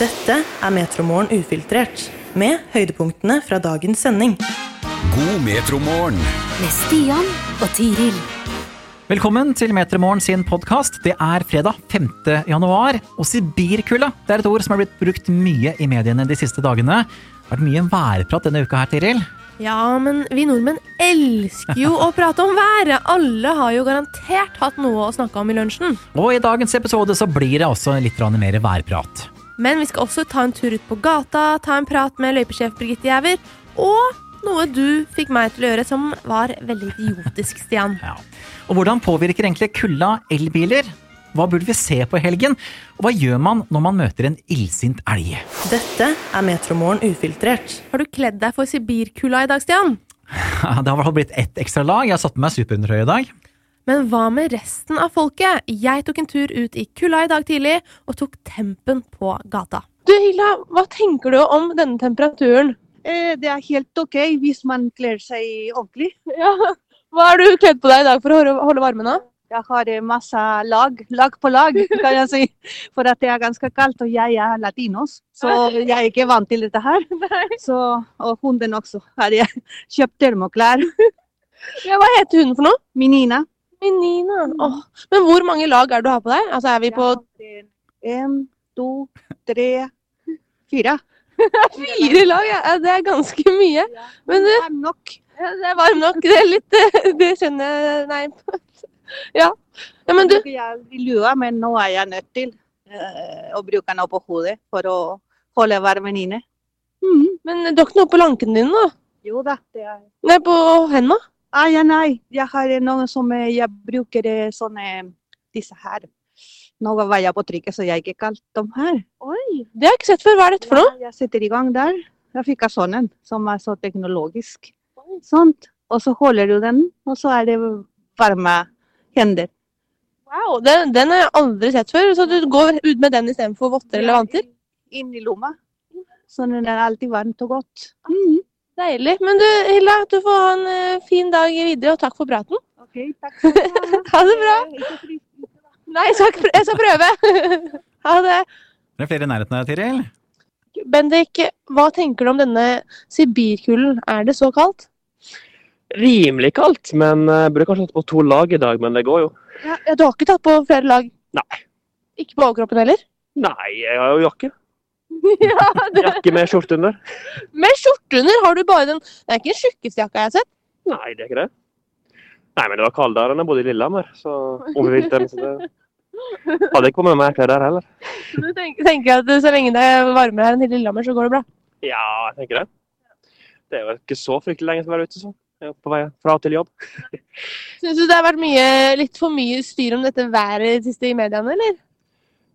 Dette er Metromorgen ufiltrert, med høydepunktene fra dagens sending. God metromorgen. med Stian og Tiril. Velkommen til Metromorgen sin podkast. Det er fredag 5. januar. Og Sibirkulda er et ord som har blitt brukt mye i mediene de siste dagene. Det har vært mye værprat denne uka her, Tiril. Ja, men vi nordmenn elsker jo å prate om været. Alle har jo garantert hatt noe å snakke om i lunsjen. Og i dagens episode så blir det også litt grann mer værprat. Men vi skal også ta en tur ut på gata, ta en prat med løypesjef Birgitte Gjæver, og noe du fikk meg til å gjøre som var veldig idiotisk, Stian. Ja. Og hvordan påvirker egentlig kulda elbiler? Hva burde vi se på i helgen? Og hva gjør man når man møter en illsint elg? Dette er Metromorgen ufiltrert. Har du kledd deg for sibirkulda i dag, Stian? Det har i hvert fall blitt ett ekstra lag. Jeg har satt på meg superundertøy i dag. Men hva med resten av folket? Jeg tok en tur ut i kulda i dag tidlig og tok tempen på gata. Du Hilda, hva tenker du om denne temperaturen? Eh, Det er helt OK hvis man kler seg ordentlig. Ja, Hva har du kledd på deg i dag for å holde- varmen? da? Jeg har eh, masse lag, lag på lag, kan jeg si. For at det er ganske kaldt, og jeg er latinos. Så jeg er ikke vant til dette her. Så, og hunden også. Har jeg kjøpt termoklær. Ja, hva heter hunden for noe? Minina. Minina. Oh. men hvor mange lag er det du har på deg? Altså, Er vi på En, to, tre, fire. fire lag? Ja, det er ganske mye. Men du, Det er nok. det er varm nok. Det er litt eh, Det skjønner jeg Nei. Ja. ja, men du Jeg lue, men nå er jeg nødt til eh, å bruke den på hodet for å holde varmen inne. Mm. Men du har ikke noe på lanken din da? Jo da, det er Nei, på hendene? Ah, ja, nei. Jeg har noen som eh, jeg bruker eh, sånne disse her. Nå var jeg på trykket, så jeg ikke kalte dem her. Oi, Det har jeg ikke sett før. Hva er dette for noe? Ja, jeg setter i gang der. Jeg fikk av sånn en, som er så teknologisk. Sånt. Og så holder du den, og så er det varme hender. Wow, den, den har jeg aldri sett før. Så du går ut med den istedenfor votter eller vanter? I lomma. Så den er alltid varmt og godt. Mhm. Deilig. Men du, Hilda, du får ha en eh, fin dag videre, og takk for praten. Ok, takk skal du ha. Ha det bra. Nei, jeg skal, jeg skal prøve. Ha det. Det er flere i nærheten her, Tiril. Bendik, hva tenker du om denne sibirkulden? Er det så kaldt? rimelig kaldt, men eh, jeg burde kanskje tatt på to lag i dag, men det går jo. Ja, du har ikke tatt på flere lag? Nei. Ikke på overkroppen heller? Nei, jeg har jo jakke. ja, det. Jakke med skjorte under. Med skjorte under har du bare den Det er ikke den tjukkeste jakka jeg har sett. Nei, det er ikke det. Nei, men det var kaldere enn jeg bodde i Lillehammer, så om vinteren, så det hadde ikke kommet med mer klær der heller. Du tenker, tenker at så lenge det er varmere her enn i Lillehammer, så går det bra? Ja, jeg tenker det. Det er jo ikke så fryktelig lenge til å være ute, sånn på vei fra til jobb. Syns du det har vært mye, litt for mye styr om dette været siste i mediene, eller?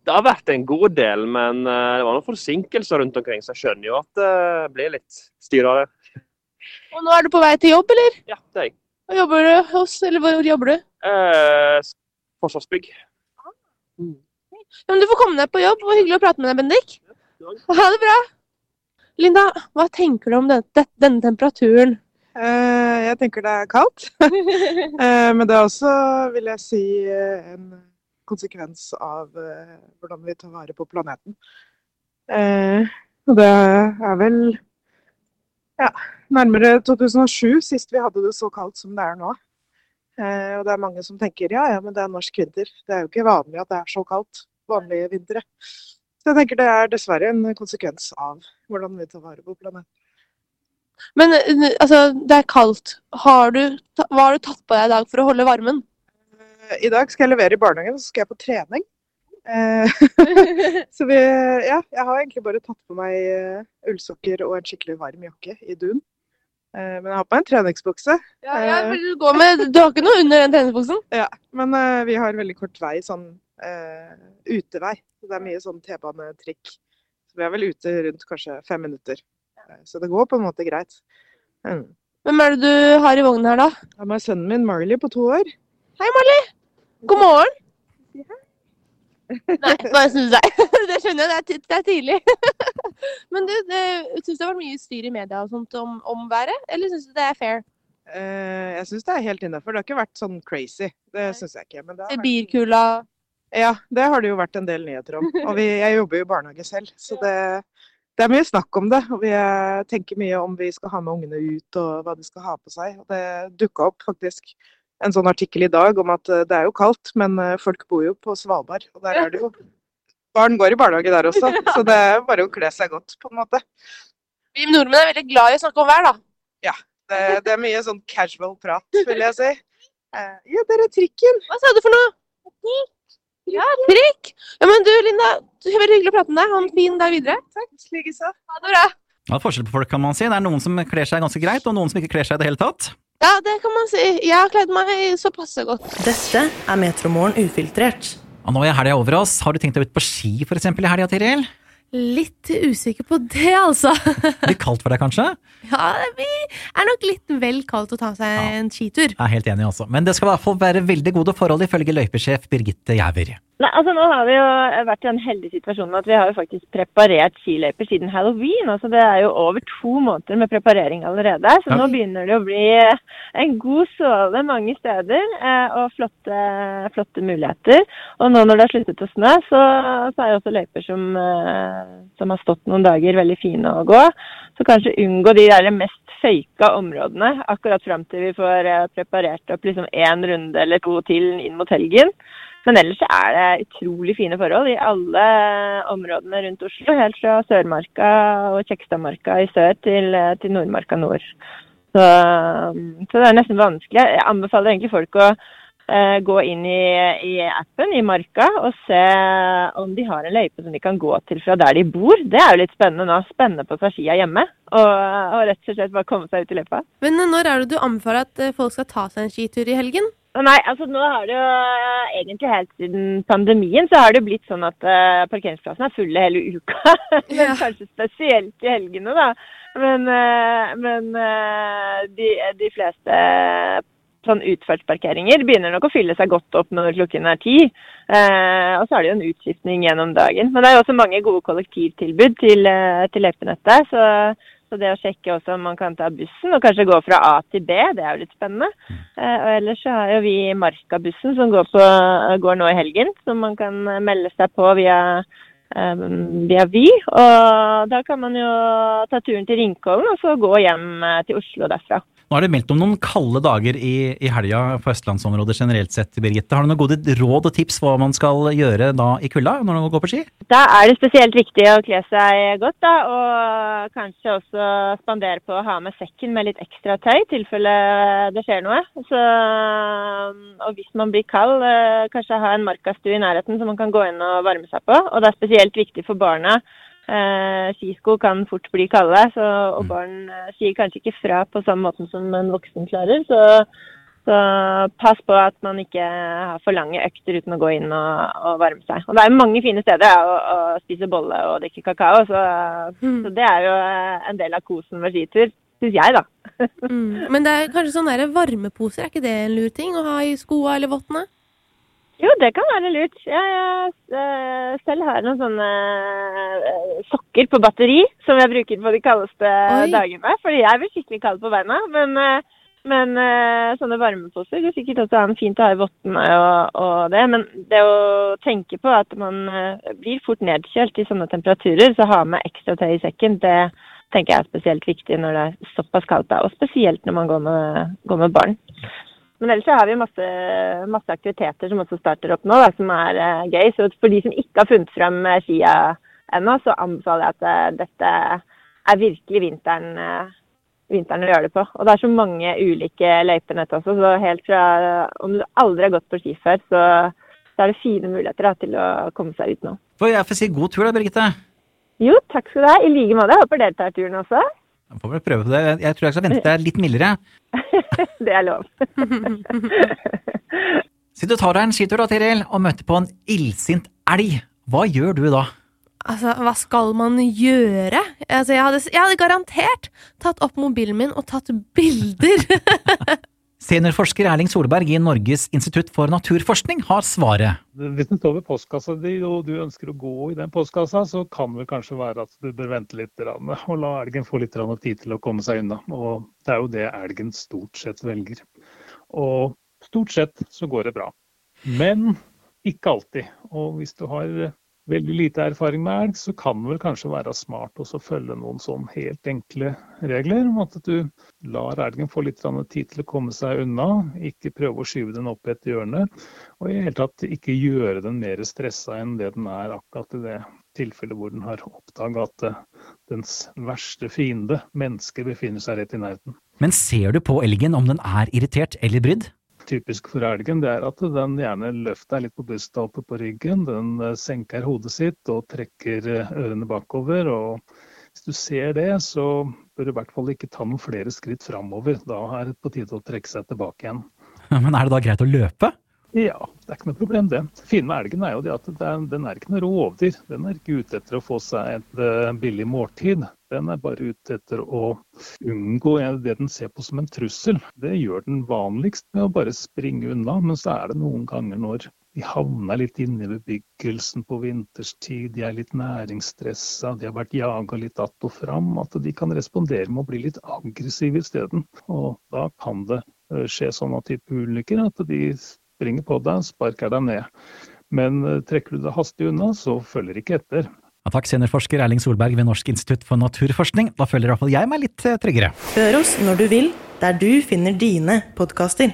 Det har vært en god del, men eh, det var noen forsinkelser rundt omkring, så jeg skjønner jo at det blir litt styr av det. Og nå er du på vei til jobb, eller? Ja, det er jeg. Hva jobber du hos, eller hvor jobber du? Eh, Forsvarsbygg. Ja, men du får komme deg på jobb. Det var hyggelig å prate med deg, Bendik. Ha det bra. Linda, hva tenker du om denne, denne temperaturen? Eh, jeg tenker det er kaldt. Eh, men det er også, vil jeg si, eh, en konsekvens av eh, hvordan vi tar vare på planeten. Eh, og det er vel ja, nærmere 2007 sist vi hadde det så kaldt som det er nå. Eh, og det er mange som tenker ja, ja, men det er norsk vinter. Det er jo ikke vanlig at det er så kaldt vanlige vintre. Så jeg tenker det er dessverre en konsekvens av hvordan vi tar vare på planeten. Men altså, det er kaldt. Har du, hva har du tatt på deg i dag for å holde varmen? Eh, I dag skal jeg levere i barnehagen, så skal jeg på trening. Eh, så vi, ja, jeg har egentlig bare tatt på meg eh, ullsokker og en skikkelig varm jakke i dun. Men jeg har på en treningsbukse. Ja, ja, du, går med, du har ikke noe under den treningsbuksen? Ja, men vi har veldig kort vei, sånn uh, utevei. Så det er mye sånn T-bane-trikk. Så vi er vel ute rundt kanskje fem minutter. Så det går på en måte greit. Mm. Hvem er det du har i vognen her, da? Jeg har med sønnen min Marley på to år. Hei, Marley. God morgen. Nei, bare snu deg. Det skjønner jeg, det er, er tidlig. Men du, det- syns det har vært mye styr i media og sånt om, om været, eller syns du det er fair? Uh, jeg syns det er helt innafor. Det har ikke vært sånn crazy. Det syns jeg ikke. Men det har vært- Ja, det har det jo vært en del nyheter om. Og vi, jeg jobber jo i barnehage selv, så det, det er mye snakk om det. Og vi eh, tenker mye om vi skal ha med ungene ut og hva de skal ha på seg. Og det dukka opp faktisk en sånn artikkel i dag om at eh, det er jo kaldt, men eh, folk bor jo på Svalbard. Og der er det jo Barn går i barnehage der også, så det er bare å kle seg godt, på en måte. Vi nordmenn er veldig glad i å snakke om vær, da. Ja. Det, det er mye sånn casual prat, vil jeg si. Eh, ja, der er trikken. Hva sa du for noe? Ja, trikk! Ja, men du, Linda, det er veldig hyggelig å prate med deg. Ha en fin dag videre. Takk, likeså. Ha det bra. Ja, det er forskjell på folk, kan man si. Det er noen som kler seg ganske greit, og noen som ikke kler seg i det hele tatt. Ja, det kan man si. Jeg har kledd meg så passe godt. Dette er Metromorgen ufiltrert. Og nå er helga over oss. Har du tenkt deg ut på ski for eksempel i helga, Tiril? Litt usikker på det, altså. Litt kaldt for deg, kanskje? Ja, det er nok litt vel kaldt å ta seg Ja. en skitur. Jeg er helt enig, altså. Men det skal i hvert fall være veldig gode forhold, ifølge løypesjef Birgitte Gjæver. Nei, altså Nå har vi jo vært i en heldig situasjon med at vi har jo faktisk preparert skiløyper siden halloween. altså Det er jo over to måneder med preparering allerede. Så Ja. nå begynner det å bli en god sove mange steder eh, og flotte, flotte muligheter. Og nå når det har sluttet å snø, så, så er jo også løyper som, eh, som har stått noen dager, veldig fine å gå. Så kanskje unngå de der mest føyka områdene akkurat fram til vi får eh, preparert opp liksom én runde eller to til inn mot helgen. Men ellers er det utrolig fine forhold i alle områdene rundt Oslo. Helt fra Sørmarka og Kjekstadmarka i sør til, til Nordmarka nord. Så, så det er nesten vanskelig. Jeg anbefaler egentlig folk å eh, gå inn i, i appen i Marka og se om de har en løype som de kan gå til fra der de bor. Det er jo litt spennende nå. Spenne på seg skia hjemme og, og rett og slett bare komme seg ut i løypa. Men eh, når er det du anbefaler at eh, folk skal ta seg en skitur i helgen? Nei, altså nå har det jo eh, egentlig helt siden pandemien så har det blitt sånn at uh, parkeringsplassene er fulle hele uka. men kanskje spesielt i helgene, da. Men, uh, men uh, de, de fleste sånn utfartsparkeringer begynner nok å fylle seg godt opp når klokken er ti. Eh, og så er det jo en utskiftning gjennom dagen. Men det er jo også mange gode kollektivtilbud til, til løypenettet. Så, så det å sjekke også om man kan ta bussen og kanskje gå fra A til B, det er jo litt spennende. Eh, og ellers så har jo vi Markabussen som går, på, går nå i helgen, som man kan melde seg på via, eh, via Vy. Og da kan man jo ta turen til Ringkollen og så gå hjem eh, til Oslo derfra. Nå er det meldt om noen kalde dager i, i helga på østlandsområdet generelt sett, Birgitte. Har du noen gode råd og tips hva man skal gjøre da i kulda når man går på ski? Da er det spesielt viktig å kle seg godt, da, og kanskje også spandere på å ha med sekken med litt ekstra tøy, i tilfelle det skjer noe. Så, og hvis man blir kald, eh, kanskje ha en markastue i nærheten som man kan gå inn og varme seg på. Og det er spesielt viktig for barna. Eh, skisko kan fort bli kalde, så, og barn eh, sier kanskje ikke fra på samme måten som en voksen klarer. Så, så pass på at man ikke har for lange økter uten å gå inn og, og varme seg. Og det er mange fine steder ja, å, å spise bolle og drikke kakao, så, så det er jo eh, en del av kosen med skitur. Syns jeg, da. Mm. Men det er kanskje sånne varmeposer, er ikke det en lur ting å ha i skoa eller vottene? Jo, det kan være lurt. Jeg, jeg eh, selv har noen sånne eh, sokker på batteri som jeg bruker på de kaldeste Oi. dagene. Fordi jeg blir skikkelig kald på beina. Men, eh, men sånne varmeposer går sikkert også an fint å ha i vottene og, og det. Men det å tenke på at man blir fort nedkjølt i sånne temperaturer, så ha med ekstra tøy i sekken, det tenker jeg er spesielt viktig når det er såpass kaldt. Og spesielt når man går med, går med barn. Men ellers så har vi masse, masse aktiviteter som også starter opp nå, da, som er uh, gøy. Så for de som ikke har funnet frem eh, skia ennå, så anbefaler jeg at eh, dette er virkelig vinteren, vinteren å gjøre det på. Og det er så mange ulike løypenett også, så helt fra om du aldri har gått på ski før, så, så er det fine muligheter da, til å komme seg ut nå. Får jeg får si god tur da, Birgitte. Jo, takk skal du ha. I like måte. Håper dere tar turen også. Jeg får vel prøve på det. Jeg tror jeg skal vente deg litt mildere. Det er lov. Så du tar deg en skitur da, Tiril, og møter på en illsint elg. Hva gjør du da? Altså, hva skal man gjøre? Altså, jeg hadde, jeg hadde garantert tatt opp mobilen min og tatt bilder. Seniorforsker Erling Solberg i Norges institutt for naturforskning har svaret. Hvis den står ved postkassa di og du ønsker å gå i den postkassa, så kan det kanskje være at du bør vente litt og la elgen få litt tid til å komme seg unna. Og det er jo det elgen stort sett velger. Og stort sett så går det bra. Men ikke alltid. Og hvis du har veldig lite erfaring med elg, så kan det vel kanskje være smart å følge noen sånn helt enkle regler. om At du lar elgen få litt tid til å komme seg unna, ikke prøve å skyve den opp et hjørne. Og i hele tatt ikke gjøre den mer stressa enn det den er akkurat i det tilfellet hvor den har oppdaga at dens verste fiende, mennesket, befinner seg rett i nærheten. Men ser du på elgen om den er irritert eller brydd? Typisk for elgen, det er at den gjerne løfter litt på brystet oppe på ryggen. Den eh, senker hodet sitt og trekker eh, ørene bakover. og Hvis du ser det, så bør du i hvert fall ikke ta noen flere skritt framover. Da er det på tide å trekke seg tilbake igjen. Men er det da greit å løpe? Ja, det er ikke noe problem det. Fine med elgen er jo det at den er ikke noe rovdyr. Den er ikke ute etter å få seg et eh, billig måltid. Den er bare ute etter å unngå det den ser på som en trussel. Det gjør den vanligst med å bare springe unna, men så er det noen ganger når de havner litt inne i bebyggelsen på vinterstid, de er litt næringsstressa, de har vært jaga litt att og fram, at de kan respondere med å bli litt aggressive isteden. Og da kan det eh, skje sånne type ulykker at de springer på deg, sparker deg ned. Men eh, trekker du deg hastig unna, så følger ikke etter. Ja, takk, seniorforsker Erling Solberg ved Norsk institutt for naturforskning. Da føler iallfall jeg meg litt eh, tryggere. Hør oss når du vil, der du finner dine podkaster.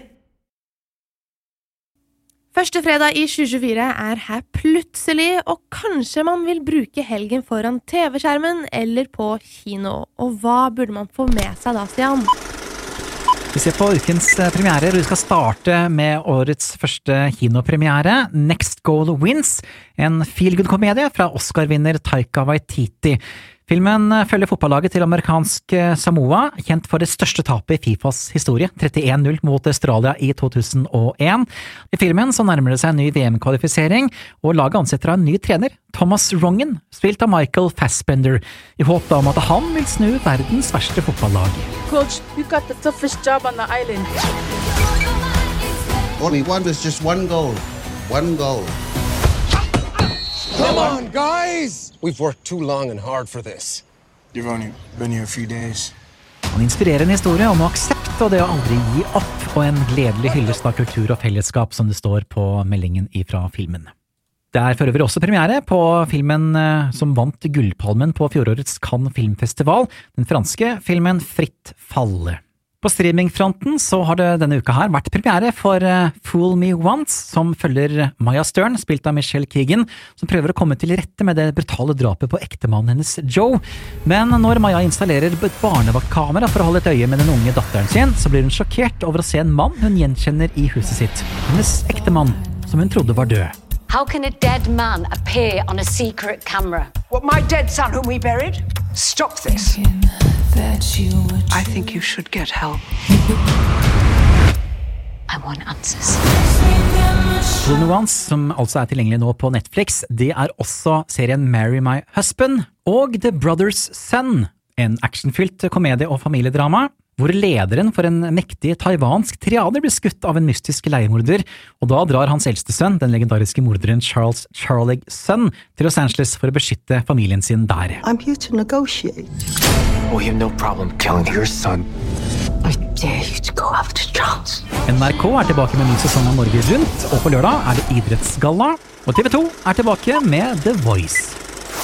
Første fredag i 2024 er her plutselig, og kanskje man vil bruke helgen foran TV-skjermen eller på kino. Og hva burde man få med seg da, Stian? Vi ser på ukens eh, premierer, og vi skal starte med årets første kinopremiere, Next Goal Wins, en feel good-komedie fra Oscar-vinner Taika Waititi. Filmen følger fotballaget til amerikansk eh, Samoa, kjent for det største tapet i Fifas historie, 31-0 mot Australia i 2001. I filmen så nærmer det seg en ny VM-kvalifisering, og laget ansetter av en ny trener, Thomas Rongen, spilt av Michael Fassbender, i håp om at han vil snu verdens verste fotballag. Coach, you got the toughest job on the island. All we want is just one goal. One goal. Come on, guys! We've worked too long and hard for this. You've only been here a few days. Han inspirerer en historie om aksept og det å aldri gi opp, og en gledelig hyllest av kultur og fellesskap, som det står på meldingen ifra filmen. Det er for øvrig også premiere på filmen eh, som vant Gullpalmen på fjorårets Cannes filmfestival, den franske filmen Fritt falle. På streamingfronten så har det denne uka her vært premiere for uh, Fool Me Once, som følger Maya Stern, spilt av Michelle Keegan, som prøver å komme til rette med det brutale drapet på ektemannen hennes Joe. Men når Maya installerer et barnevaktkamera for å holde et øye med den unge datteren sin, så blir hun sjokkert over å se en mann hun gjenkjenner i huset sitt. Hennes ektemann, som hun trodde var død. How can a dead man appear on a secret camera? What, my dead son whom we buried? Stop this. I think you should get help. I want answers. Blue Nuance, som altså er tilgjengelig nå på Netflix, det er også serien Marry My Husband og The Brothers Son, en actionfylt komedie- og familiedrama hvor lederen for en mektig taiwansk triade blir skutt av en mystisk leiemorder, og da drar hans eldste sønn, den legendariske morderen Charles Charlie Sun, til Los Angeles for å beskytte familien sin der. I'm here to negotiate. We have no problem killing your son. I dare you to go after Charles. NRK er tilbake med ny sesong av Norge Rundt, og på lørdag er det idrettsgalla, og TV 2 er tilbake med The Voice.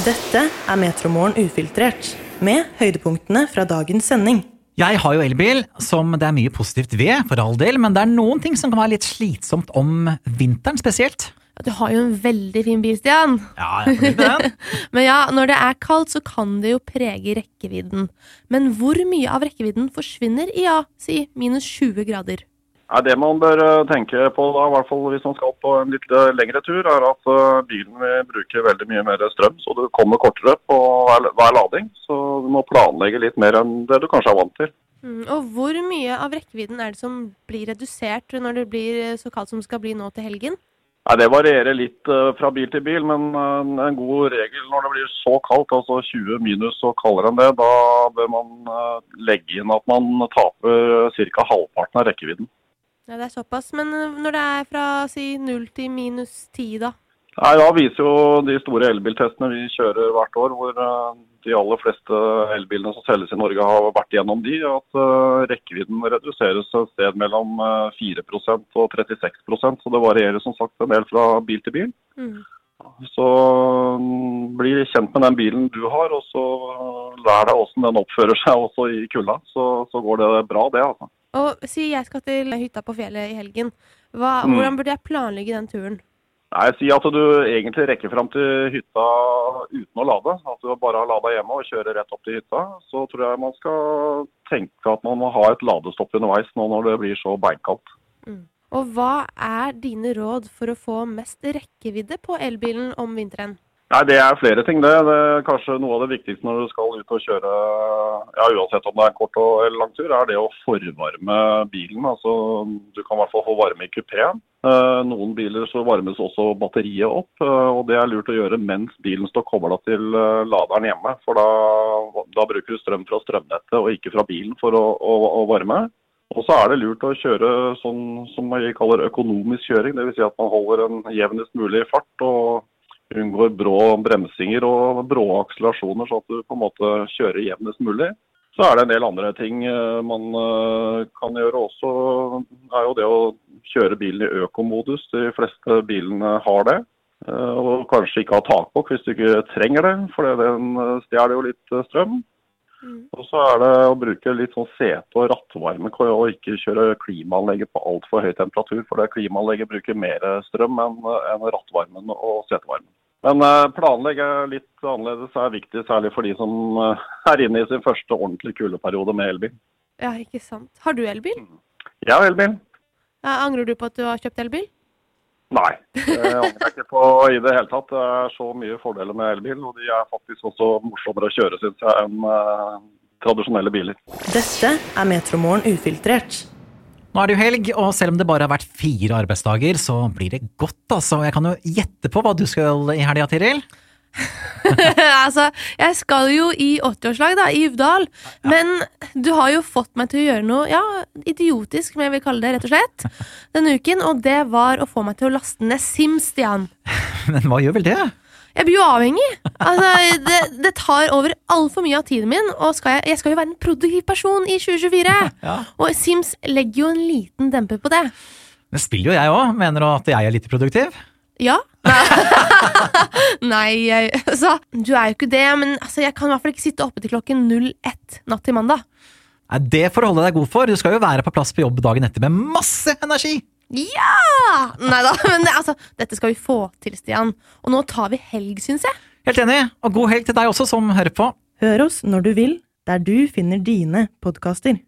Dette er Metromorgen ufiltrert, med høydepunktene fra dagens sending. Jeg har jo elbil, som det er mye positivt ved, for all del, men det er noen ting som kan være litt slitsomt om vinteren spesielt. Du har jo en veldig fin bil, Stian. Ja, jeg er fornøyd med den. Men ja, når det er kaldt, så kan det jo prege rekkevidden. Men hvor mye av rekkevidden forsvinner i ja, si minus 20 grader? Ja, det man bør eh, tenke på, da, i hvert fall hvis man skal på en litt eh, lengre tur, er at uh, bilen vil bruke veldig mye mer strøm. Så du kommer kortere på hver, lading. Så du må planlegge litt mer enn det du kanskje er vant til. Mm, og hvor mye av rekkevidden er det som blir redusert når det blir så kaldt som det skal bli nå til helgen? Nei, det varierer litt fra bil til bil, men en god regel når det blir så kaldt, altså 20 minus og kaldere enn det, da bør man legge inn at man taper ca. halvparten av rekkevidden. Ja, Det er såpass. Men når det er fra si null til minus ti, da? Nei, Da viser jo de store elbiltestene vi kjører hvert år, hvor eh, de aller fleste elbilene som selges i Norge har vært gjennom de, at eh, rekkevidden reduseres et sted mellom eh, 4 og 36 så det varierer som sagt en del fra bil til bil. Så mm, bli kjent med den bilen du har, og så lær deg hvordan den oppfører seg også i kulda. Så, så går det bra, det. altså. Og si jeg skal til hytta på fjellet i helgen. Hva, Mm. Hvordan burde jeg planlegge den turen? Nei, Si at du egentlig rekker fram til hytta uten å lade. At du bare har lada hjemme og kjører rett opp til hytta. Så tror jeg man skal tenke at man må ha et ladestopp underveis nå når det blir så beinkaldt. Og hva er dine råd for å få mest rekkevidde på elbilen om vinteren? Nei, Det er flere ting. det. Det er Kanskje Noe av det viktigste når du skal ut og kjøre, ja, uansett om det er en kort eller lang tur, er det å forvarme bilen. Altså, Du kan i hvert fall få varme i kupeen. Eh, Noen biler så varmes også batteriet opp, eh, og det er lurt å gjøre mens bilen står kobla til eh, laderen hjemme. For da, da bruker du strøm fra strømnettet og ikke fra bilen for å, å, å varme. Og så er det lurt å kjøre sånn som vi kaller økonomisk kjøring. Dvs. Si at man holder en jevnest mulig fart og unngår brå bremsinger og brå akselerasjoner, så at du på en måte kjører jevnest mulig. Så er det en del andre ting eh, man eh, kan gjøre også. er jo det å kjøre bilen i økomodus. De fleste bilene har det. Eh, Og kanskje ikke ha takbok hvis du ikke trenger det, for den stjeler jo litt strøm. strøm. Og så er det å bruke litt sånn sete- og rattvarme og ikke kjøre klimaanlegget på altfor høy temperatur. For det klimaanlegget bruker mer strøm enn enn rattvarmen og setevarmen. Men eh, planlegge litt annerledes er viktig, særlig for de som eh, er inne i sin første ordentlige kuleperiode med elbil. Ja, ikke sant. Har du elbil? Jeg har elbil. Ja, angrer du på at du har kjøpt elbil? Nei, det angrer ikke på i det hele tatt. Det er så mye fordeler med elbil, og de er faktisk også morsommere å kjøre, syns jeg, enn uh, tradisjonelle biler. Dette er Metromorgen ufiltrert. Nå er det jo helg, og selv om det bare har vært fire arbeidsdager, så blir det godt, altså. Jeg kan jo gjette på hva du skal i helga, Tiril. altså, jeg skal jo i 80-årslag, da, i Uvdal. Men du har jo fått meg til å gjøre noe ja, idiotisk, som jeg vil kalle det, rett og slett, denne uken. Og det var å få meg til å laste ned Sims, Stian. Men hva gjør vel det? Jeg blir jo avhengig. Altså, det, det tar over altfor mye av tiden min, og skal jeg, jeg skal jo være en produktiv person i 2024. Ja. Og Sims legger jo en liten demper på det. Det spiller jo jeg òg. Mener du at jeg er lite produktiv? Ja. Nei, jeg, altså, du er jo ikke det, men altså, jeg kan i hvert fall ikke sitte oppe til klokken 01 natt til mandag. Nei, Det får du holde deg god for. Du skal jo være på plass på jobb dagen etter med masse energi! Ja! Nei da, men det, altså, dette skal vi få til, Stian. Og nå tar vi helg, syns jeg. Helt enig, og god helg til deg også som hører på. Hør oss når du vil, der du finner dine podkaster.